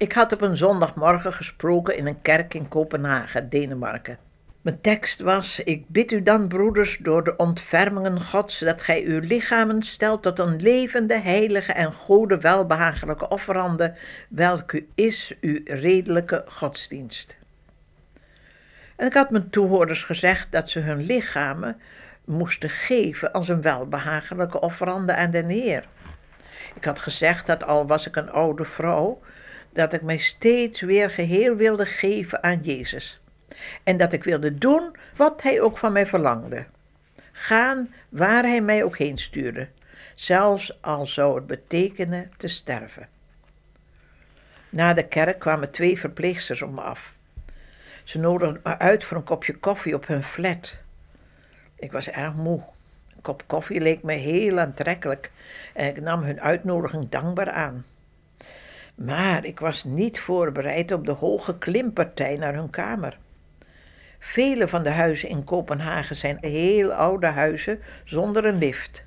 Ik had op een zondagmorgen gesproken in een kerk in Kopenhagen, Denemarken. Mijn tekst was: Ik bid u dan, broeders, door de ontfermingen Gods, dat gij uw lichamen stelt tot een levende, heilige en gode, welbehagelijke offerande, welke is uw redelijke godsdienst. En ik had mijn toehoorders gezegd dat ze hun lichamen moesten geven als een welbehagelijke offerande aan den Heer. Ik had gezegd dat al was ik een oude vrouw, dat ik mij steeds weer geheel wilde geven aan Jezus. En dat ik wilde doen wat Hij ook van mij verlangde. Gaan waar Hij mij ook heen stuurde, zelfs al zou het betekenen te sterven. Na de kerk kwamen twee verpleegsters op me af. Ze nodigden me uit voor een kopje koffie op hun flat. Ik was erg moe. Een kop koffie leek me heel aantrekkelijk en ik nam hun uitnodiging dankbaar aan. Maar ik was niet voorbereid op de hoge klimpartij naar hun kamer. Vele van de huizen in Kopenhagen zijn heel oude huizen zonder een lift.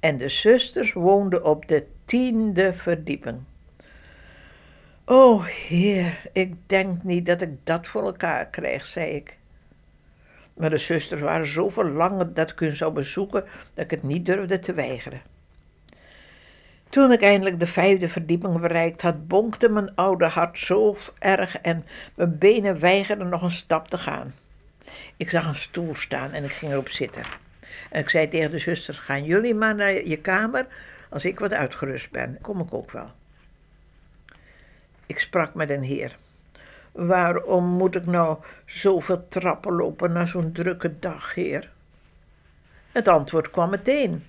En de zusters woonden op de tiende verdieping. O Heer, ik denk niet dat ik dat voor elkaar krijg, zei ik. Maar de zusters waren zo verlangend dat ik hun zou bezoeken dat ik het niet durfde te weigeren. Toen ik eindelijk de vijfde verdieping bereikt had, bonkte mijn oude hart zo erg en mijn benen weigerden nog een stap te gaan. Ik zag een stoel staan en ik ging erop zitten. En ik zei tegen de zusters: Gaan jullie maar naar je kamer. Als ik wat uitgerust ben, kom ik ook wel. Ik sprak met een heer. Waarom moet ik nou zoveel trappen lopen na zo'n drukke dag, heer? Het antwoord kwam meteen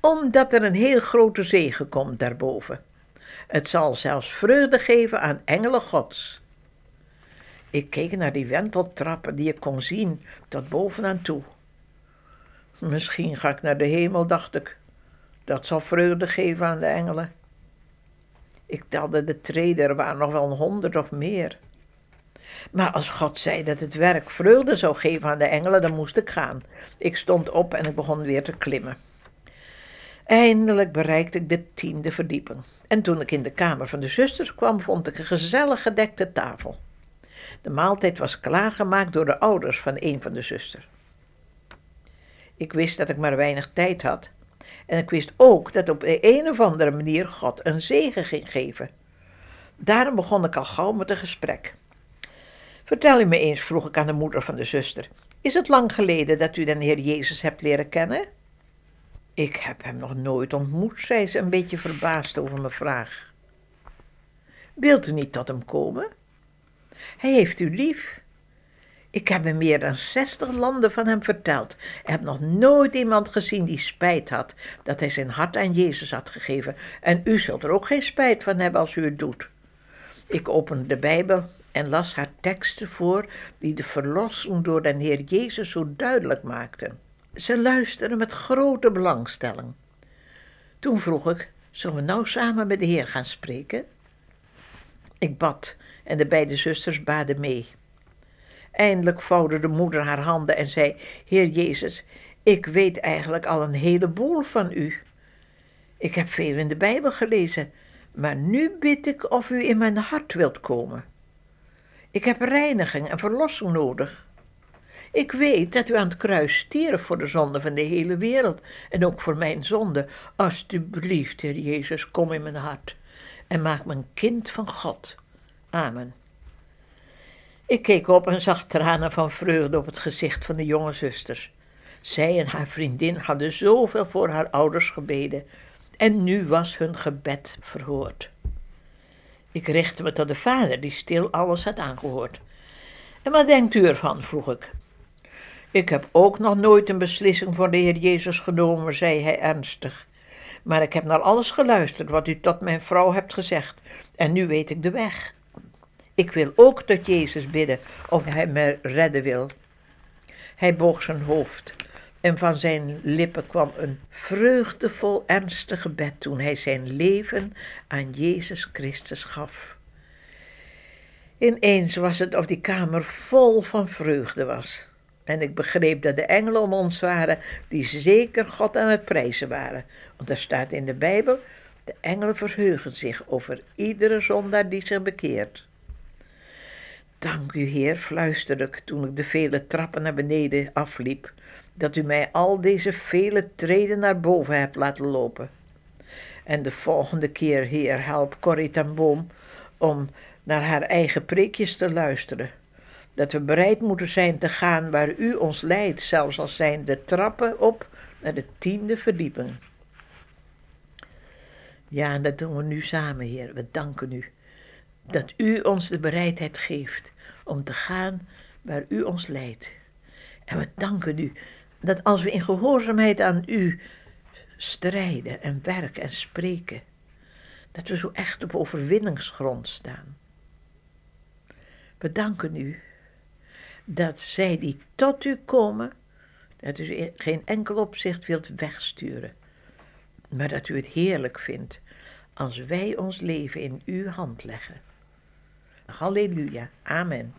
omdat er een heel grote zegen komt daarboven. Het zal zelfs vreugde geven aan engelen Gods. Ik keek naar die wenteltrappen die ik kon zien tot bovenaan toe. Misschien ga ik naar de hemel, dacht ik. Dat zal vreugde geven aan de engelen. Ik telde de treden, er waren nog wel een honderd of meer. Maar als God zei dat het werk vreugde zou geven aan de engelen, dan moest ik gaan. Ik stond op en ik begon weer te klimmen. Eindelijk bereikte ik de tiende verdieping. En toen ik in de kamer van de zusters kwam, vond ik een gezellig gedekte tafel. De maaltijd was klaargemaakt door de ouders van een van de zusters. Ik wist dat ik maar weinig tijd had. En ik wist ook dat op de een of andere manier God een zegen ging geven. Daarom begon ik al gauw met een gesprek. Vertel u me eens, vroeg ik aan de moeder van de zuster, is het lang geleden dat u de Heer Jezus hebt leren kennen? Ik heb hem nog nooit ontmoet, zei ze een beetje verbaasd over mijn vraag. Wilt u niet tot hem komen? Hij heeft u lief. Ik heb in meer dan zestig landen van hem verteld. Ik heb nog nooit iemand gezien die spijt had dat hij zijn hart aan Jezus had gegeven. En u zult er ook geen spijt van hebben als u het doet. Ik opende de Bijbel en las haar teksten voor die de verlossing door den Heer Jezus zo duidelijk maakten. Ze luisterde met grote belangstelling. Toen vroeg ik: Zullen we nou samen met de Heer gaan spreken? Ik bad en de beide zusters baden mee. Eindelijk vouwde de moeder haar handen en zei: Heer Jezus, ik weet eigenlijk al een heleboel van u. Ik heb veel in de Bijbel gelezen, maar nu bid ik of u in mijn hart wilt komen. Ik heb reiniging en verlossing nodig. Ik weet dat u aan het kruis stierf voor de zonde van de hele wereld en ook voor mijn zonde. Alsjeblieft, Heer Jezus, kom in mijn hart en maak me een kind van God. Amen. Ik keek op en zag tranen van vreugde op het gezicht van de jonge zusters. Zij en haar vriendin hadden zoveel voor haar ouders gebeden en nu was hun gebed verhoord. Ik richtte me tot de vader, die stil alles had aangehoord. En wat denkt u ervan? vroeg ik. Ik heb ook nog nooit een beslissing voor de Heer Jezus genomen, zei hij ernstig. Maar ik heb naar alles geluisterd wat u tot mijn vrouw hebt gezegd, en nu weet ik de weg. Ik wil ook tot Jezus bidden of hij me redden wil. Hij boog zijn hoofd en van zijn lippen kwam een vreugdevol ernstig gebed toen hij zijn leven aan Jezus Christus gaf. Ineens was het of die kamer vol van vreugde was. En ik begreep dat de engelen om ons waren, die zeker God aan het prijzen waren. Want er staat in de Bijbel De engelen verheugen zich over iedere zondaar die zich bekeert. Dank u, Heer, fluisterde ik toen ik de vele trappen naar beneden afliep, dat u mij al deze vele treden naar boven hebt laten lopen. En de volgende keer, Heer, help Corrie ten Boom om naar haar eigen preekjes te luisteren. Dat we bereid moeten zijn te gaan waar u ons leidt, zelfs al zijn de trappen op naar de tiende verdieping. Ja, en dat doen we nu samen, Heer. We danken u dat u ons de bereidheid geeft om te gaan waar u ons leidt. En we danken u dat als we in gehoorzaamheid aan u strijden en werken en spreken, dat we zo echt op overwinningsgrond staan. We danken u dat zij die tot u komen, dat u geen enkel opzicht wilt wegsturen, maar dat u het heerlijk vindt als wij ons leven in uw hand leggen. Halleluja. Amen.